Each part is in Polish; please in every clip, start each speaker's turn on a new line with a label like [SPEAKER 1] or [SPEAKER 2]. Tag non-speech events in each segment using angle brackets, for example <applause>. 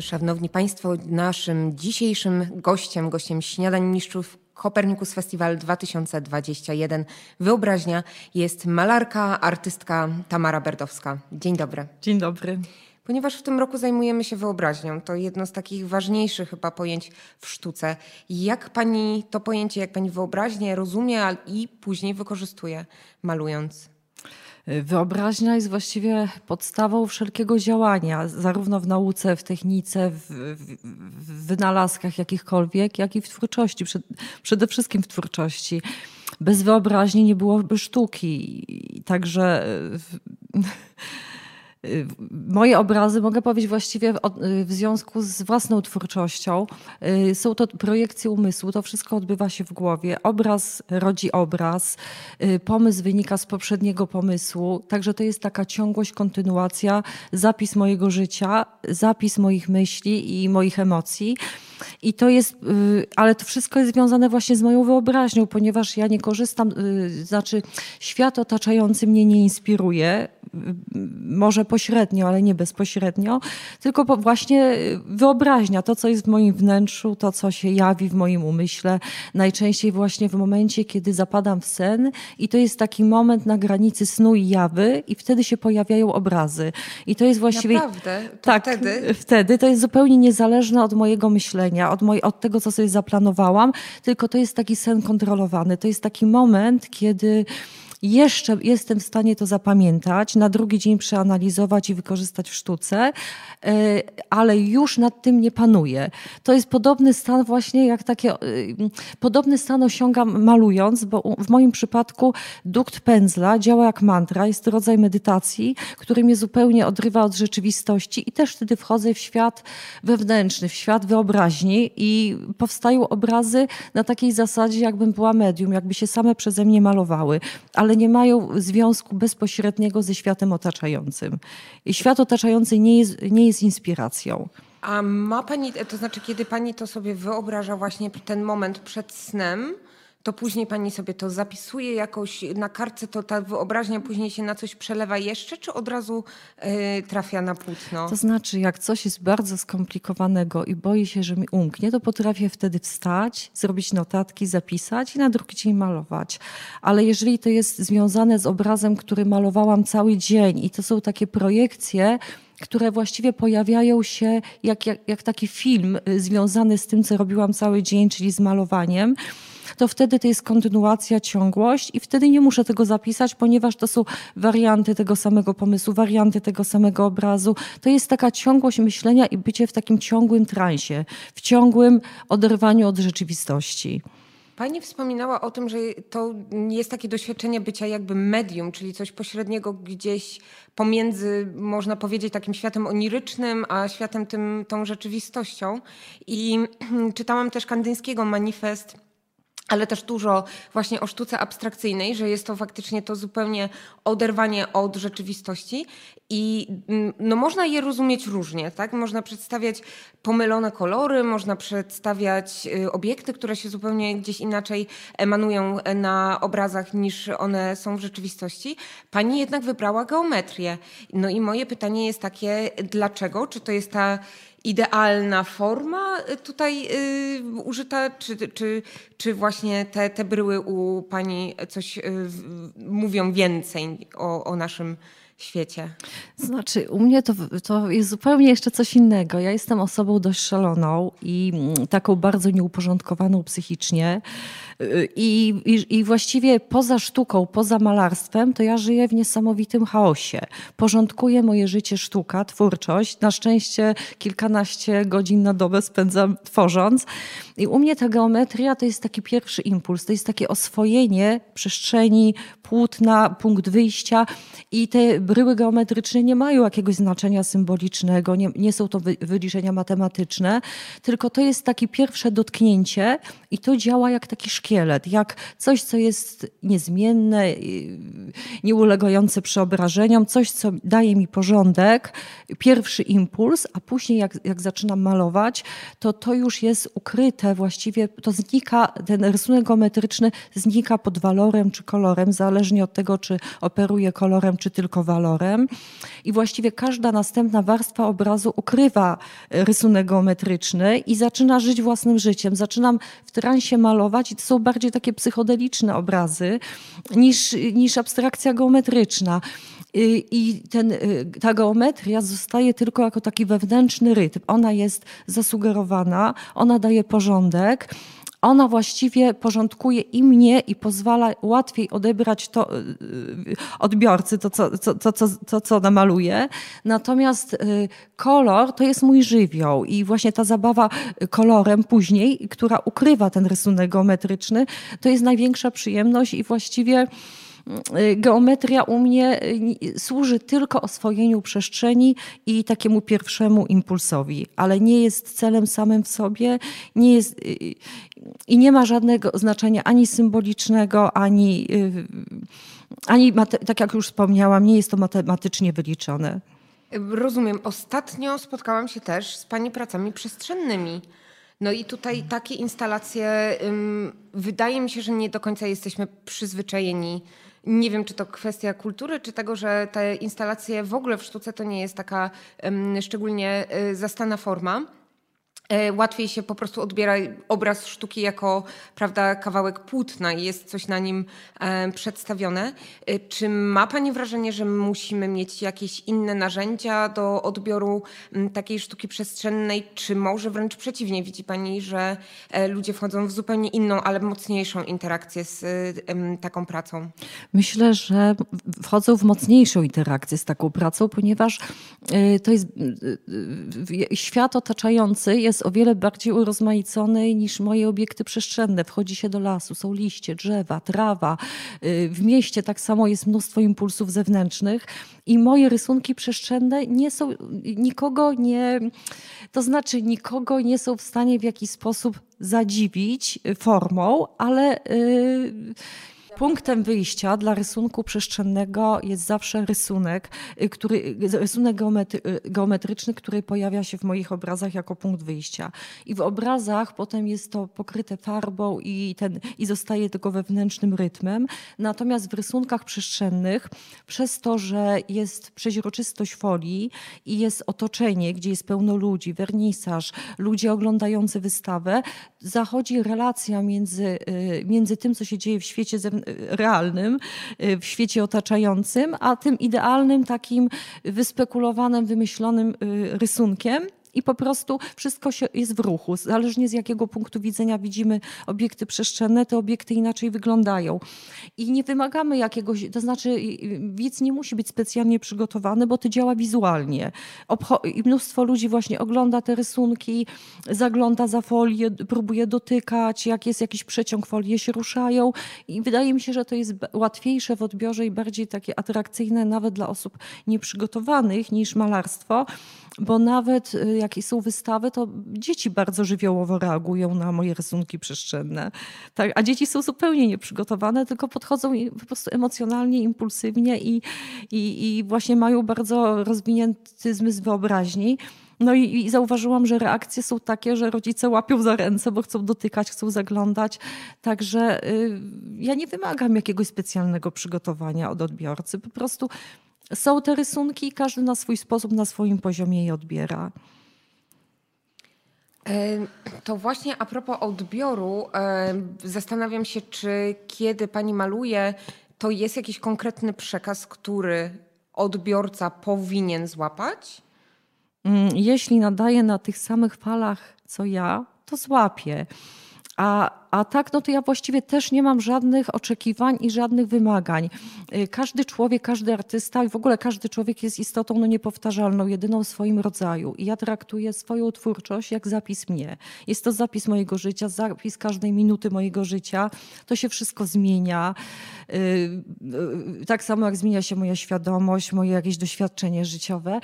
[SPEAKER 1] Szanowni Państwo, naszym dzisiejszym gościem, gościem Śniadań Mistrzów Kopernikus Festival 2021 Wyobraźnia jest malarka, artystka Tamara Berdowska. Dzień dobry.
[SPEAKER 2] Dzień dobry.
[SPEAKER 1] Ponieważ w tym roku zajmujemy się wyobraźnią, to jedno z takich ważniejszych chyba pojęć w sztuce. Jak pani to pojęcie, jak pani wyobraźnię rozumie i później wykorzystuje, malując?
[SPEAKER 2] Wyobraźnia jest właściwie podstawą wszelkiego działania, zarówno w nauce, w technice, w, w, w wynalazkach jakichkolwiek, jak i w twórczości, przede wszystkim w twórczości. Bez wyobraźni nie byłoby sztuki. Także Moje obrazy, mogę powiedzieć właściwie w związku z własną twórczością, y, są to projekcje umysłu, to wszystko odbywa się w głowie. Obraz rodzi obraz, y, pomysł wynika z poprzedniego pomysłu, także to jest taka ciągłość, kontynuacja, zapis mojego życia, zapis moich myśli i moich emocji. I to jest, y, ale to wszystko jest związane właśnie z moją wyobraźnią, ponieważ ja nie korzystam, znaczy świat otaczający mnie nie inspiruje, może pośrednio, ale nie bezpośrednio, tylko właśnie wyobraźnia, to co jest w moim wnętrzu, to co się jawi w moim umyśle, najczęściej właśnie w momencie, kiedy zapadam w sen i to jest taki moment na granicy snu i jawy i wtedy się pojawiają obrazy. I to jest właściwie...
[SPEAKER 1] Naprawdę? To tak, wtedy?
[SPEAKER 2] Wtedy. To jest zupełnie niezależne od mojego myślenia, od, moj, od tego, co sobie zaplanowałam, tylko to jest taki sen kontrolowany. To jest taki moment, kiedy jeszcze jestem w stanie to zapamiętać, na drugi dzień przeanalizować i wykorzystać w sztuce, e, ale już nad tym nie panuję. To jest podobny stan właśnie jak takie, e, podobny stan osiągam malując, bo w moim przypadku dukt pędzla działa jak mantra, jest rodzaj medytacji, który mnie zupełnie odrywa od rzeczywistości i też wtedy wchodzę w świat wewnętrzny, w świat wyobraźni i powstają obrazy na takiej zasadzie, jakbym była medium, jakby się same przeze mnie malowały, ale ale nie mają związku bezpośredniego ze światem otaczającym. I świat otaczający nie jest, nie jest inspiracją.
[SPEAKER 1] A ma pani, to znaczy, kiedy pani to sobie wyobraża właśnie ten moment przed snem, to później pani sobie to zapisuje jakoś na kartce, to ta wyobraźnia później się na coś przelewa jeszcze, czy od razu y, trafia na płótno?
[SPEAKER 2] To znaczy, jak coś jest bardzo skomplikowanego i boi się, że mi umknie, to potrafię wtedy wstać, zrobić notatki, zapisać i na drugi dzień malować. Ale jeżeli to jest związane z obrazem, który malowałam cały dzień i to są takie projekcje, które właściwie pojawiają się jak, jak, jak taki film y, związany z tym, co robiłam cały dzień, czyli z malowaniem to wtedy to jest kontynuacja, ciągłość i wtedy nie muszę tego zapisać, ponieważ to są warianty tego samego pomysłu, warianty tego samego obrazu. To jest taka ciągłość myślenia i bycie w takim ciągłym transie, w ciągłym oderwaniu od rzeczywistości.
[SPEAKER 1] Pani wspominała o tym, że to jest takie doświadczenie bycia jakby medium, czyli coś pośredniego gdzieś pomiędzy, można powiedzieć, takim światem onirycznym, a światem tym, tą rzeczywistością. I <clears throat> czytałam też Kandyńskiego manifest ale też dużo właśnie o sztuce abstrakcyjnej, że jest to faktycznie to zupełnie oderwanie od rzeczywistości i mm, no, można je rozumieć różnie, tak? Można przedstawiać pomylone kolory, można przedstawiać y, obiekty, które się zupełnie gdzieś inaczej emanują na obrazach niż one są w rzeczywistości. Pani jednak wybrała geometrię. No i moje pytanie jest takie, dlaczego? Czy to jest ta idealna forma y, tutaj y, użyta, czy, czy, czy właśnie te, te bryły u Pani coś y, mówią więcej o, o naszym świecie?
[SPEAKER 2] Znaczy, u mnie to, to jest zupełnie jeszcze coś innego. Ja jestem osobą dość szaloną i mm, taką bardzo nieuporządkowaną psychicznie. I, i, I właściwie poza sztuką, poza malarstwem, to ja żyję w niesamowitym chaosie. Porządkuję moje życie sztuka, twórczość. Na szczęście kilkanaście godzin na dobę spędzam tworząc. I u mnie ta geometria to jest taki pierwszy impuls, to jest takie oswojenie przestrzeni, płótna, punkt wyjścia. I te bryły geometryczne nie mają jakiegoś znaczenia symbolicznego, nie, nie są to wy, wyliczenia matematyczne, tylko to jest takie pierwsze dotknięcie i to działa jak taki szkielet, jak coś, co jest niezmienne, nieulegające przeobrażeniom, coś, co daje mi porządek, pierwszy impuls, a później jak, jak zaczynam malować, to to już jest ukryte właściwie, to znika, ten rysunek geometryczny znika pod walorem czy kolorem, zależnie od tego, czy operuje kolorem, czy tylko walorem i właściwie każda następna warstwa obrazu ukrywa rysunek geometryczny i zaczyna żyć własnym życiem. Zaczynam w transie malować i to są bardziej takie psychodeliczne obrazy niż, niż abstrakcja geometryczna. I ten, ta geometria zostaje tylko jako taki wewnętrzny rytm. Ona jest zasugerowana, ona daje porządek ona właściwie porządkuje i mnie i pozwala łatwiej odebrać to odbiorcy, to co, to, to, to, to, co namaluje. Natomiast kolor to jest mój żywioł i właśnie ta zabawa kolorem później, która ukrywa ten rysunek geometryczny, to jest największa przyjemność i właściwie geometria u mnie y, służy tylko oswojeniu przestrzeni i takiemu pierwszemu impulsowi, ale nie jest celem samym w sobie, nie jest y, i nie ma żadnego znaczenia ani symbolicznego, ani, ani tak jak już wspomniałam, nie jest to matematycznie wyliczone.
[SPEAKER 1] Rozumiem. Ostatnio spotkałam się też z Pani pracami przestrzennymi. No i tutaj takie instalacje, wydaje mi się, że nie do końca jesteśmy przyzwyczajeni nie wiem, czy to kwestia kultury, czy tego, że te instalacje w ogóle w sztuce to nie jest taka szczególnie y, zastana forma. E, łatwiej się po prostu odbiera obraz sztuki jako prawda, kawałek płótna i jest coś na nim e, przedstawione. E, czy ma Pani wrażenie, że musimy mieć jakieś inne narzędzia do odbioru takiej sztuki przestrzennej, czy może wręcz przeciwnie? Widzi Pani, że ludzie wchodzą w zupełnie inną, ale mocniejszą interakcję z taką pracą?
[SPEAKER 2] Myślę, że wchodzą w mocniejszą interakcję z taką pracą, ponieważ to jest świat otaczający jest jest o wiele bardziej urozmaicony niż moje obiekty przestrzenne. Wchodzi się do lasu, są liście, drzewa, trawa. Y, w mieście tak samo jest mnóstwo impulsów zewnętrznych i moje rysunki przestrzenne nie są, nikogo nie, to znaczy nikogo nie są w stanie w jakiś sposób zadziwić formą, ale yy, Punktem wyjścia dla rysunku przestrzennego jest zawsze rysunek, y, który, rysunek geometry, y, geometryczny, który pojawia się w moich obrazach jako punkt wyjścia. I w obrazach potem jest to pokryte farbą i, ten, i zostaje tylko wewnętrznym rytmem. Natomiast w rysunkach przestrzennych, przez to, że jest przeźroczystość folii i jest otoczenie, gdzie jest pełno ludzi, wernisaż, ludzie oglądający wystawę, zachodzi relacja między, y, między tym, co się dzieje w świecie realnym, y, w świecie otaczającym, a tym idealnym, takim wyspekulowanym, wymyślonym y, rysunkiem i po prostu wszystko się jest w ruchu. Zależnie z jakiego punktu widzenia widzimy obiekty przestrzenne, te obiekty inaczej wyglądają. I nie wymagamy jakiegoś, to znaczy widz nie musi być specjalnie przygotowany, bo to działa wizualnie. Obcho I mnóstwo ludzi właśnie ogląda te rysunki, zagląda za folię, próbuje dotykać, jak jest jakiś przeciąg folie się ruszają i wydaje mi się, że to jest łatwiejsze w odbiorze i bardziej takie atrakcyjne nawet dla osób nieprzygotowanych niż malarstwo, bo nawet y, jakie są wystawy, to dzieci bardzo żywiołowo reagują na moje rysunki przestrzenne. Tak, a dzieci są zupełnie nieprzygotowane, tylko podchodzą po prostu emocjonalnie, impulsywnie i, i, i właśnie mają bardzo rozwinięty zmysł wyobraźni. No i, i, zauważyłam, że reakcje są takie, że rodzice łapią za ręce, bo chcą dotykać, chcą zaglądać. Także y, ja nie wymagam jakiegoś specjalnego przygotowania od odbiorcy. Po prostu są te rysunki i każdy na swój sposób, na swoim poziomie je odbiera.
[SPEAKER 1] To właśnie a propos odbioru, zastanawiam się, czy kiedy pani maluje, to jest jakiś konkretny przekaz, który odbiorca powinien złapać?
[SPEAKER 2] Mm, jeśli nadaje na tych samych falach co ja, to złapie. A, a tak, no to ja właściwie też nie mam żadnych oczekiwań i żadnych wymagań. Y, każdy człowiek, każdy artysta i w ogóle każdy człowiek jest istotą no, niepowtarzalną, jedyną w swoim rodzaju. I ja traktuję swoją twórczość jak zapis mnie. Jest to zapis mojego życia, zapis każdej minuty mojego życia. To się wszystko zmienia. Y, y, tak samo jak zmienia się moja świadomość, moje jakieś doświadczenie życiowe.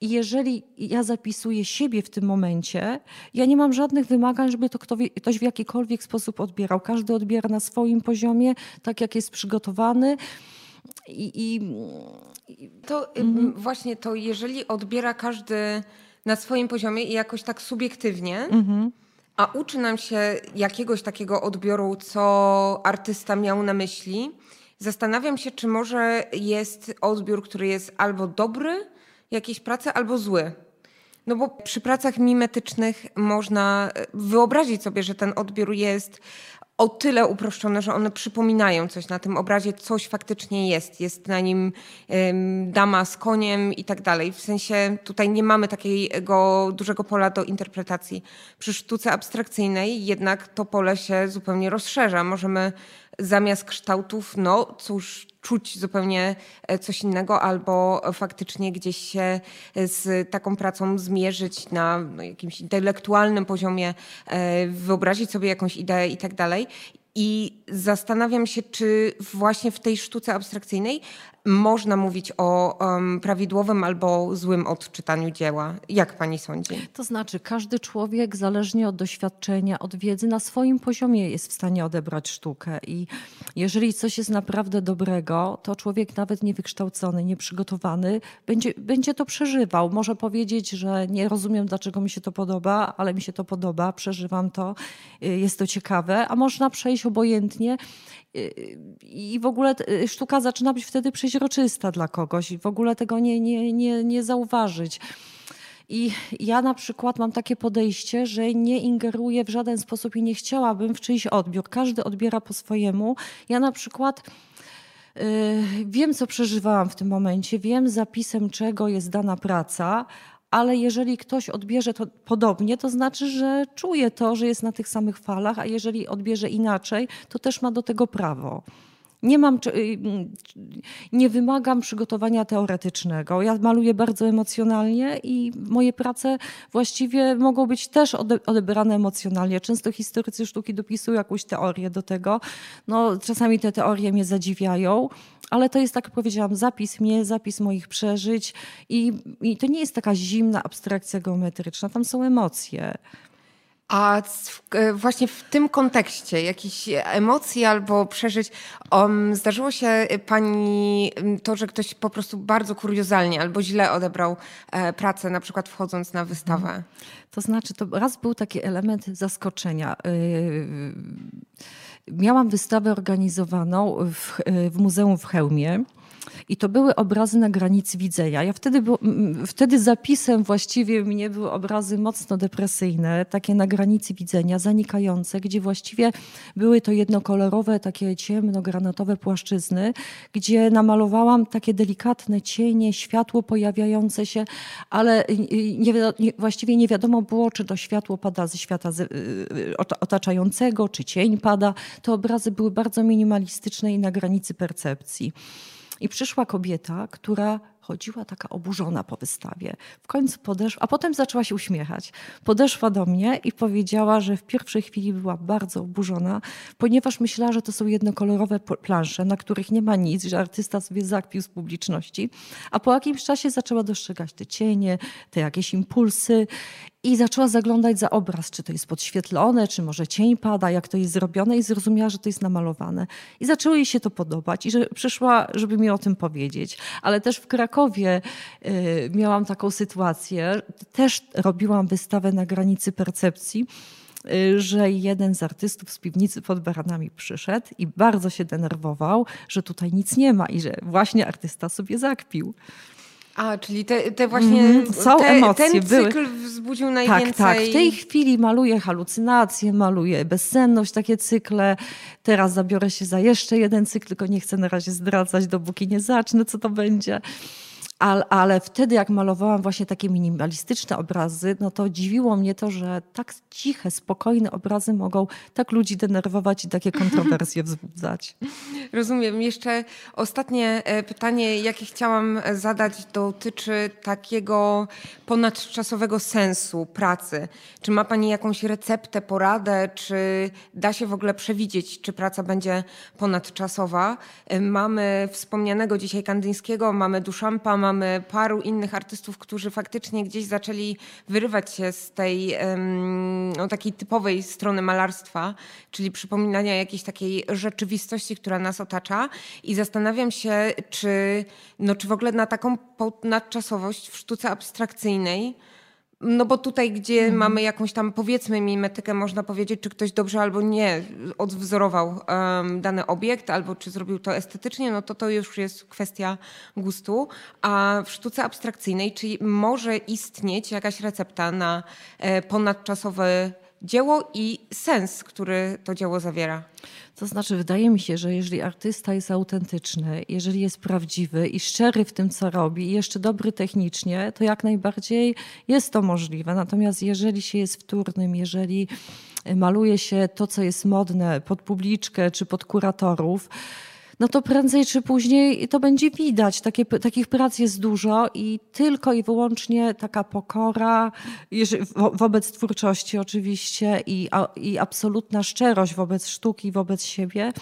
[SPEAKER 2] I jeżeli ja zapisuję siebie w tym momencie, ja nie mam żadnych wymagań, żeby to ktoś w jakikolwiek sposób odbierał. Każdy odbiera na swoim poziomie, tak jak jest przygotowany. I, i,
[SPEAKER 1] to mhm. właśnie to, jeżeli odbiera każdy na swoim poziomie i jakoś tak subiektywnie, mhm. a uczy nam się jakiegoś takiego odbioru, co artysta miał na myśli, Zastanawiam się, czy może jest odbiór, który jest albo dobry jakiejś pracy, albo zły. No bo przy pracach mimetycznych można e, wyobrazić sobie, że ten odbiór jest o tyle uproszczone, że one przypominają coś na tym obrazie, coś faktycznie jest. Jest na nim dama z koniem i tak dalej. W sensie tutaj nie mamy takiego dużego pola do interpretacji. Przy sztuce abstrakcyjnej jednak to pole się zupełnie rozszerza. Możemy zamiast kształtów, no cóż, czuć zupełnie e, coś innego, albo faktycznie gdzieś się z taką pracą zmierzyć na no, jakimś intelektualnym poziomie, e, wyobrazić sobie jakąś ideę i tak dalej. I zastanawiam się, czy właśnie w tej sztuce abstrakcyjnej można mówić o um, prawidłowym albo złym odczytaniu dzieła. Jak pani sądzi?
[SPEAKER 2] To znaczy, każdy człowiek, zależnie od doświadczenia, od wiedzy, na swoim poziomie jest w stanie odebrać sztukę. I jeżeli coś jest naprawdę dobrego, to człowiek nawet niewykształcony, nieprzygotowany będzie, będzie to przeżywał. Może powiedzieć, że nie rozumiem, dlaczego mi się to podoba, ale mi się to podoba, przeżywam to, y, jest to ciekawe, a można przejść obojętnie i w ogóle sztuka zaczyna być wtedy przeźroczysta dla kogoś i w ogóle tego nie, nie, nie, nie zauważyć. I ja na przykład mam takie podejście, że nie ingeruję w żaden sposób i nie chciałabym w czyjś odbiór. Każdy odbiera po swojemu. Ja na przykład yy, wiem, co przeżywałam w tym momencie, wiem zapisem czego jest dana praca, ale jeżeli ktoś odbierze to podobnie, to znaczy, że czuje to, że jest na tych samych falach, a jeżeli odbierze inaczej, to też ma do tego prawo. Nie mam, y, nie wymagam przygotowania teoretycznego. Ja maluję bardzo emocjonalnie i moje prace właściwie mogą być też odebrane emocjonalnie. Często historycy sztuki dopisują jakąś teorię do tego. No, czasami te teorie mnie zadziwiają, ale to jest, tak jak powiedziałam, zapis mnie, zapis moich przeżyć i, i to nie jest taka zimna abstrakcja geometryczna, tam są emocje.
[SPEAKER 1] A e, właśnie w tym kontekście jakichś emocji albo przeżyć, um, zdarzyło się pani to, że ktoś po prostu bardzo kuriozalnie albo źle odebrał e, pracę, na przykład wchodząc na wystawę?
[SPEAKER 2] To znaczy, to raz był taki element zaskoczenia. Yy, miałam wystawę organizowaną w, w Muzeum w Chełmie. I to były obrazy na granicy widzenia. Ja wtedy, był, wtedy zapisem właściwie mnie były obrazy mocno depresyjne, takie na granicy widzenia, zanikające, gdzie właściwie były to jednokolorowe, takie ciemno-granatowe płaszczyzny, gdzie namalowałam takie delikatne cienie, światło pojawiające się, ale nie, nie, właściwie nie wiadomo było, czy to światło pada ze świata y, y, otaczającego, czy cień pada. Te obrazy były bardzo minimalistyczne i na granicy percepcji. I przyszła kobieta, która chodziła taka oburzona po wystawie. W końcu podeszła, a potem zaczęła się uśmiechać. Podeszła do mnie i powiedziała, że w pierwszej chwili była bardzo oburzona, ponieważ myślała, że to są jednokolorowe plansze, na których nie ma nic, że artysta sobie zakpił z publiczności. A po jakimś czasie zaczęła dostrzegać te cienie, te jakieś impulsy i zaczęła zaglądać za obraz, czy to jest podświetlone, czy może cień pada, jak to jest zrobione i zrozumiała, że to jest namalowane. I zaczęło jej się to podobać i że przyszła, żeby mi o tym powiedzieć. Ale też w Krakowie y, miałam taką sytuację, też robiłam wystawę na granicy percepcji, y, że jeden z artystów z piwnicy pod baranami przyszedł i bardzo się denerwował, że tutaj nic nie ma i że właśnie artysta sobie zakpił.
[SPEAKER 1] A, czyli te, te właśnie mm,
[SPEAKER 2] są
[SPEAKER 1] te,
[SPEAKER 2] emocje.
[SPEAKER 1] Ten
[SPEAKER 2] cykl
[SPEAKER 1] były. wzbudził najwięcej...
[SPEAKER 2] Tak, tak. W tej chwili maluję halucynacje, maluję bezsenność, takie cykle. Teraz zabiorę się za jeszcze jeden cykl, tylko nie chcę na razie zdradzać, dopóki nie zacznę, co to będzie. Ale, ale wtedy, jak malowałam właśnie takie minimalistyczne obrazy, no to dziwiło mnie to, że tak ciche, spokojne obrazy mogą tak ludzi denerwować i takie kontrowersje <laughs> wzbudzać.
[SPEAKER 1] Rozumiem. Jeszcze ostatnie e, pytanie, jakie chciałam zadać, dotyczy takiego ponadczasowego sensu pracy. Czy ma Pani jakąś receptę, poradę, czy da się w ogóle przewidzieć, czy praca będzie ponadczasowa? E, mamy wspomnianego dzisiaj Kandyńskiego, mamy Duchampa, mamy mamy paru innych artystów, którzy faktycznie gdzieś zaczęli wyrywać się z tej no, takiej typowej strony malarstwa, czyli przypominania jakiejś takiej rzeczywistości, która nas otacza. I zastanawiam się, czy, no, czy w ogóle na taką nadczasowość w sztuce abstrakcyjnej No bo tutaj, gdzie mamy jakąś tam, powiedzmy, mimetykę, można powiedzieć, czy ktoś dobrze albo nie odwzorował um, dany obiekt, albo czy zrobił to estetycznie, no to to już jest kwestia gustu. A w sztuce abstrakcyjnej, czy może istnieć jakaś recepta na e, ponadczasowe dzieło i sens, który to dzieło zawiera?
[SPEAKER 2] To znaczy, wydaje mi się, że jeżeli artysta jest autentyczny, jeżeli jest prawdziwy i szczery w tym, co robi, i jeszcze dobry technicznie, to jak najbardziej jest to możliwe. Natomiast jeżeli się jest wtórnym, jeżeli maluje się to, co jest modne pod publiczkę czy pod kuratorów, no to prędzej czy później to będzie widać. Takie, takich prac jest dużo i tylko i wyłącznie taka pokora wo, wobec twórczości oczywiście i, i absolutna szczerość wobec sztuki, wobec siebie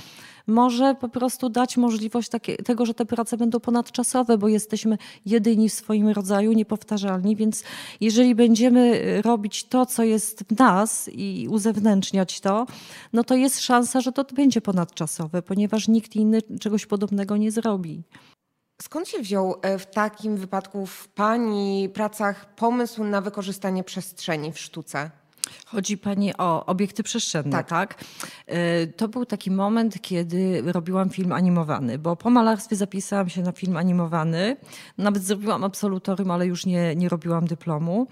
[SPEAKER 2] może po prostu dać możliwość takie, tego, że te prace będą ponadczasowe, bo jesteśmy jedyni w swoim rodzaju, niepowtarzalni, więc jeżeli będziemy robić to, co jest w nas i uzewnętrzniać to, no to jest szansa, że to będzie ponadczasowe, ponieważ nikt inny czegoś podobnego nie zrobi.
[SPEAKER 1] Skąd się wziął e, w takim wypadku w Pani pracach pomysł na wykorzystanie przestrzeni w sztuce?
[SPEAKER 2] Chodzi pani o obiekty przestrzenne, tak. tak? To był taki moment, kiedy robiłam film animowany, bo po malarstwie zapisałam się na film animowany. Nawet zrobiłam absolutorium, ale już nie, nie robiłam dyplomu.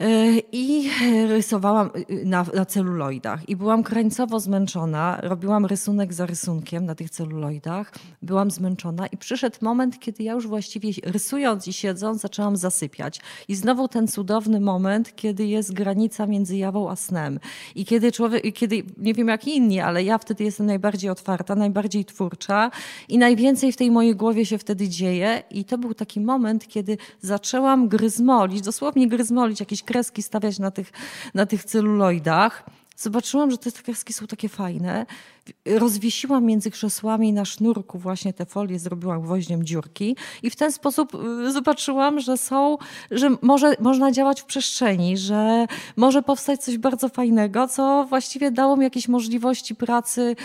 [SPEAKER 2] E, I rysowałam y, na, na celuloidach. I byłam krańcowo zmęczona. Robiłam rysunek za rysunkiem na tych celuloidach. Byłam zmęczona i przyszedł moment, kiedy ja już właściwie rysując i siedząc zaczęłam zasypiać. I znowu ten cudowny moment, kiedy jest granica między jawą a snem. I kiedy człowiek, kiedy nie wiem jak inni, ale ja wtedy jestem najbardziej otwarta, najbardziej twórcza i najwięcej w tej mojej głowie się wtedy dzieje. I to był taki moment, kiedy zaczęłam gryzmolić, dosłownie gryzmolić jakieś kreski stawiać na tych, na tych celuloidach. Zobaczyłam, że te kreski są takie fajne rozwiesiłam między krzesłami na sznurku właśnie te folie, zrobiłam gwoździem dziurki i w ten sposób y, zobaczyłam, że są, że może, można działać w przestrzeni, że może powstać coś bardzo fajnego, co właściwie dało mi jakieś możliwości pracy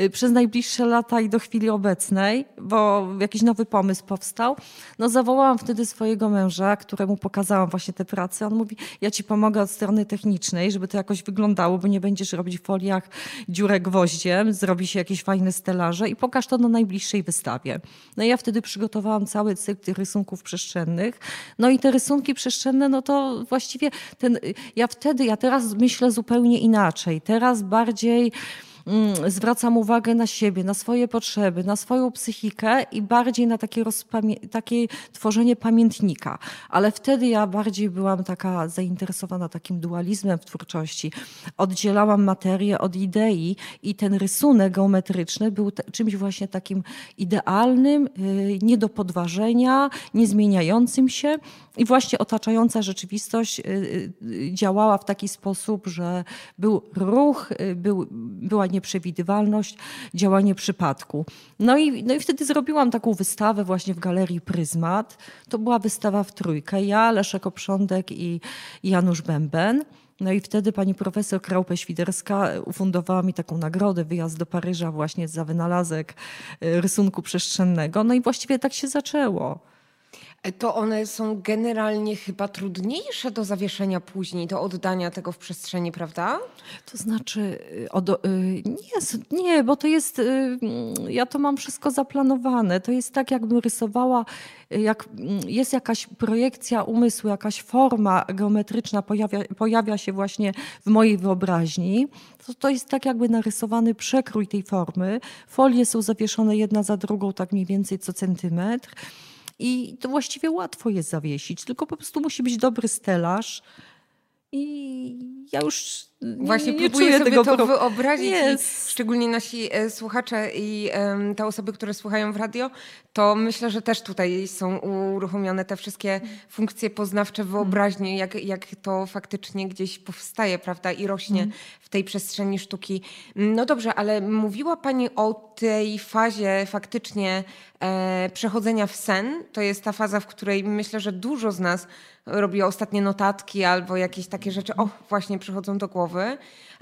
[SPEAKER 2] y, przez najbliższe lata i do chwili obecnej, bo jakiś nowy pomysł powstał. No zawołałam wtedy swojego męża, któremu pokazałam właśnie te prace. On mówi, ja ci pomogę od strony technicznej, żeby to jakoś wyglądało, bo nie będziesz robić w foliach dziurek gwoździem, zrobi się jakieś fajne stelaże i pokaż to na najbliższej wystawie. No ja wtedy przygotowałam cały cykl tych rysunków przestrzennych. No i te rysunki przestrzenne, no to właściwie ten, ja wtedy, ja teraz myślę zupełnie inaczej. Teraz bardziej zwracam uwagę na siebie, na swoje potrzeby, na swoją psychikę i bardziej na takie, takie tworzenie pamiętnika. Ale wtedy ja bardziej byłam taka zainteresowana takim dualizmem w twórczości. Oddzielałam materię od idei i ten rysunek geometryczny był czymś właśnie takim idealnym, y, nie do podważenia, niezmieniającym się i właśnie otaczająca rzeczywistość y, y, działała w taki sposób, że był ruch, był, była nieprzewidywalność, działanie przypadku. No i, no i wtedy zrobiłam taką wystawę właśnie w Galerii Pryzmat. To była wystawa w trójkę. Ja, Leszek Oprządek i Janusz Bęben. No i wtedy pani profesor Kraupę-Świderska ufundowała mi taką nagrodę, wyjazd do Paryża właśnie za wynalazek y, rysunku przestrzennego. No i właściwie tak się zaczęło.
[SPEAKER 1] To one są generalnie chyba trudniejsze do zawieszenia później, do oddania tego w przestrzeni, prawda?
[SPEAKER 2] To znaczy, y, od, y, nie, nie, bo to jest, y, ja to mam wszystko zaplanowane. To jest tak, jakbym rysowała, jak jest jakaś projekcja umysłu, jakaś forma geometryczna pojawia, pojawia się właśnie w mojej wyobraźni. To, to jest tak, jakby narysowany przekrój tej formy. Folie są zawieszone jedna za drugą, tak mniej więcej co centymetr. I to właściwie łatwo jest zawiesić, tylko po prostu musi być dobry stelaż. I ja już
[SPEAKER 1] Właśnie
[SPEAKER 2] nie
[SPEAKER 1] próbuję
[SPEAKER 2] czuję
[SPEAKER 1] sobie
[SPEAKER 2] tego
[SPEAKER 1] to
[SPEAKER 2] pro...
[SPEAKER 1] wyobrazić.
[SPEAKER 2] Yes.
[SPEAKER 1] szczególnie nasi e, słuchacze i e, te osoby, które słuchają w radio, to myślę, że też tutaj są uruchomione te wszystkie funkcje poznawcze wyobraźnie, jak, jak to faktycznie gdzieś powstaje, prawda, i rośnie mm. w tej przestrzeni sztuki. No dobrze, ale mówiła Pani o tej fazie faktycznie e, przechodzenia w sen. To jest ta faza, w której myślę, że dużo z nas robi ostatnie notatki albo jakieś takie rzeczy, o właśnie przychodzą do głowy.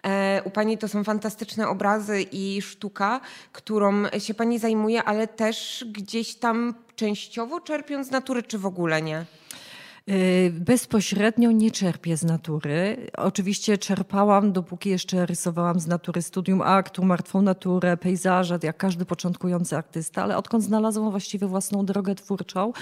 [SPEAKER 1] E, u Pani to są fantastyczne obrazy i sztuka, którą się Pani zajmuje, ale też gdzieś tam częściowo czerpiąc z natury, czy w ogóle nie?
[SPEAKER 2] Y, bezpośrednio nie czerpię z natury. Oczywiście czerpałam, dopóki jeszcze rysowałam z natury studium aktu, martwą naturę, pejzaże, jak każdy początkujący artysta, ale odkąd znalazłam właściwie własną drogę twórczą,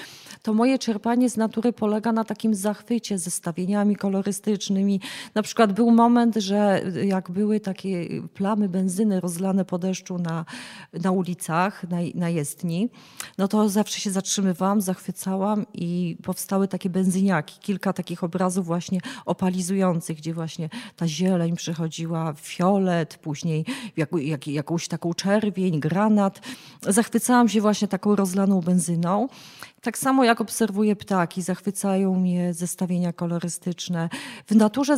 [SPEAKER 2] to moje czerpanie z natury polega na takim zachwycie zestawieniami kolorystycznymi. Na przykład był moment, że jak były takie plamy benzyny rozlane po deszczu na, na ulicach, na, na jezdni, no to zawsze się zatrzymywałam, zachwycałam i powstały takie benzyny benzyniaki, kilka takich obrazów właśnie opalizujących, gdzie właśnie ta zieleń przychodziła, fiolet, później jak, jak, jakąś taką czerwień, granat. Zachwycałam się właśnie taką rozlaną benzyną. Tak samo jak obserwuję ptaki, zachwycają mnie zestawienia kolorystyczne. W naturze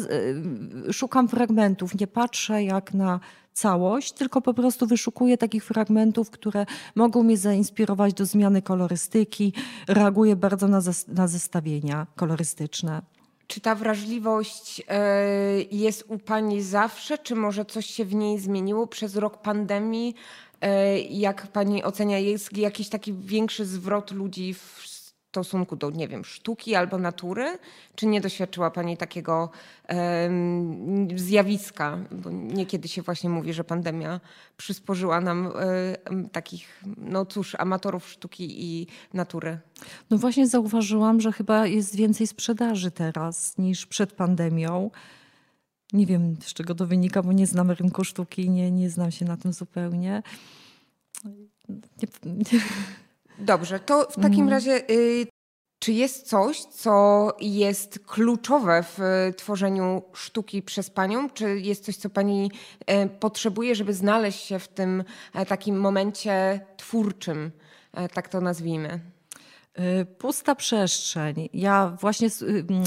[SPEAKER 2] y, szukam fragmentów, nie patrzę jak na całość, tylko po prostu wyszukuję takich fragmentów, które mogą mnie zainspirować do zmiany kolorystyki. Reaguję bardzo na, na zestawienia kolorystyczne.
[SPEAKER 1] Czy ta wrażliwość e, jest u Pani zawsze, czy może coś się w niej zmieniło przez rok pandemii? E, jak Pani ocenia, jest jakiś taki większy zwrot ludzi w stosunku do, nie wiem, sztuki albo natury? Czy nie doświadczyła Pani takiego zjawiska? Bo niekiedy się właśnie mówi, że pandemia przysporzyła nam takich, no cóż, amatorów sztuki i natury.
[SPEAKER 2] No właśnie zauważyłam, że chyba jest więcej sprzedaży teraz niż przed pandemią. Nie wiem, z czego to wynika, bo nie znam rynku sztuki, nie, nie znam się na tym zupełnie. Nie,
[SPEAKER 1] nie. Dobrze, to w takim mm. razie y, czy jest coś, co jest kluczowe w y, tworzeniu sztuki przez panią? Czy jest coś, co pani y, potrzebuje, żeby znaleźć się w tym e, takim momencie twórczym, e, tak to nazwijmy?
[SPEAKER 2] Y, pusta przestrzeń. Ja właśnie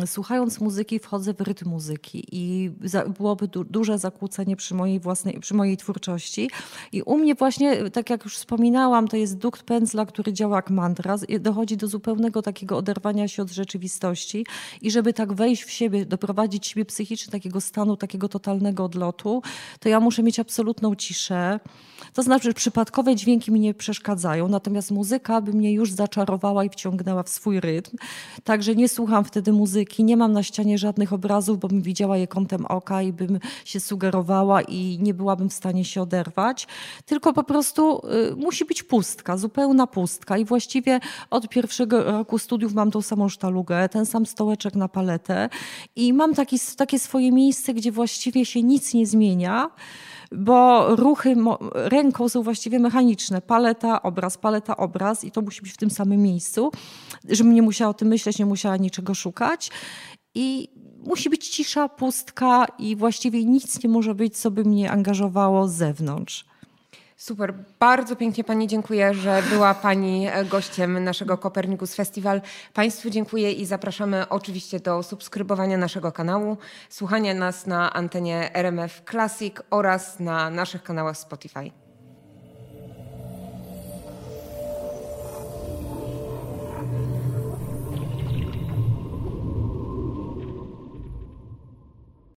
[SPEAKER 2] y, słuchając muzyki wchodzę w rytm muzyki i byłoby du duże zakłócenie przy mojej własnej, przy mojej twórczości. I u mnie właśnie, tak jak już wspominałam, to jest dukt pędzla, który działa jak mantra. Dochodzi do zupełnego takiego oderwania się od rzeczywistości i żeby tak wejść w siebie, doprowadzić siebie psychicznie takiego stanu, takiego totalnego odlotu, to ja muszę mieć absolutną ciszę. To znaczy przypadkowe dźwięki mi nie przeszkadzają, natomiast muzyka by mnie już zaczarowała i wciągnęła w swój rytm. Także nie słucham wtedy muzyki, nie mam na ścianie żadnych obrazów, bo bym widziała je kątem oka i bym się sugerowała i nie byłabym w stanie się oderwać. Tylko po prostu y, musi być pustka, zupełna pustka. I właściwie od pierwszego roku studiów mam tą samą sztalugę, ten sam stołeczek na paletę i mam taki, takie swoje miejsce, gdzie właściwie się nic nie zmienia bo ruchy ręką są właściwie mechaniczne. Paleta, obraz, paleta, obraz i to musi być w tym samym miejscu, żebym nie musiała o tym myśleć, nie musiała niczego szukać. I musi być cisza, pustka i właściwie nic nie może być, co by mnie angażowało z zewnątrz.
[SPEAKER 1] Super, bardzo pięknie Pani dziękuję, że była Pani gościem naszego Kopernikus Festival. Państwu dziękuję i zapraszamy oczywiście do subskrybowania naszego kanału, słuchania nas na antenie RMF Classic oraz na naszych kanałach Spotify.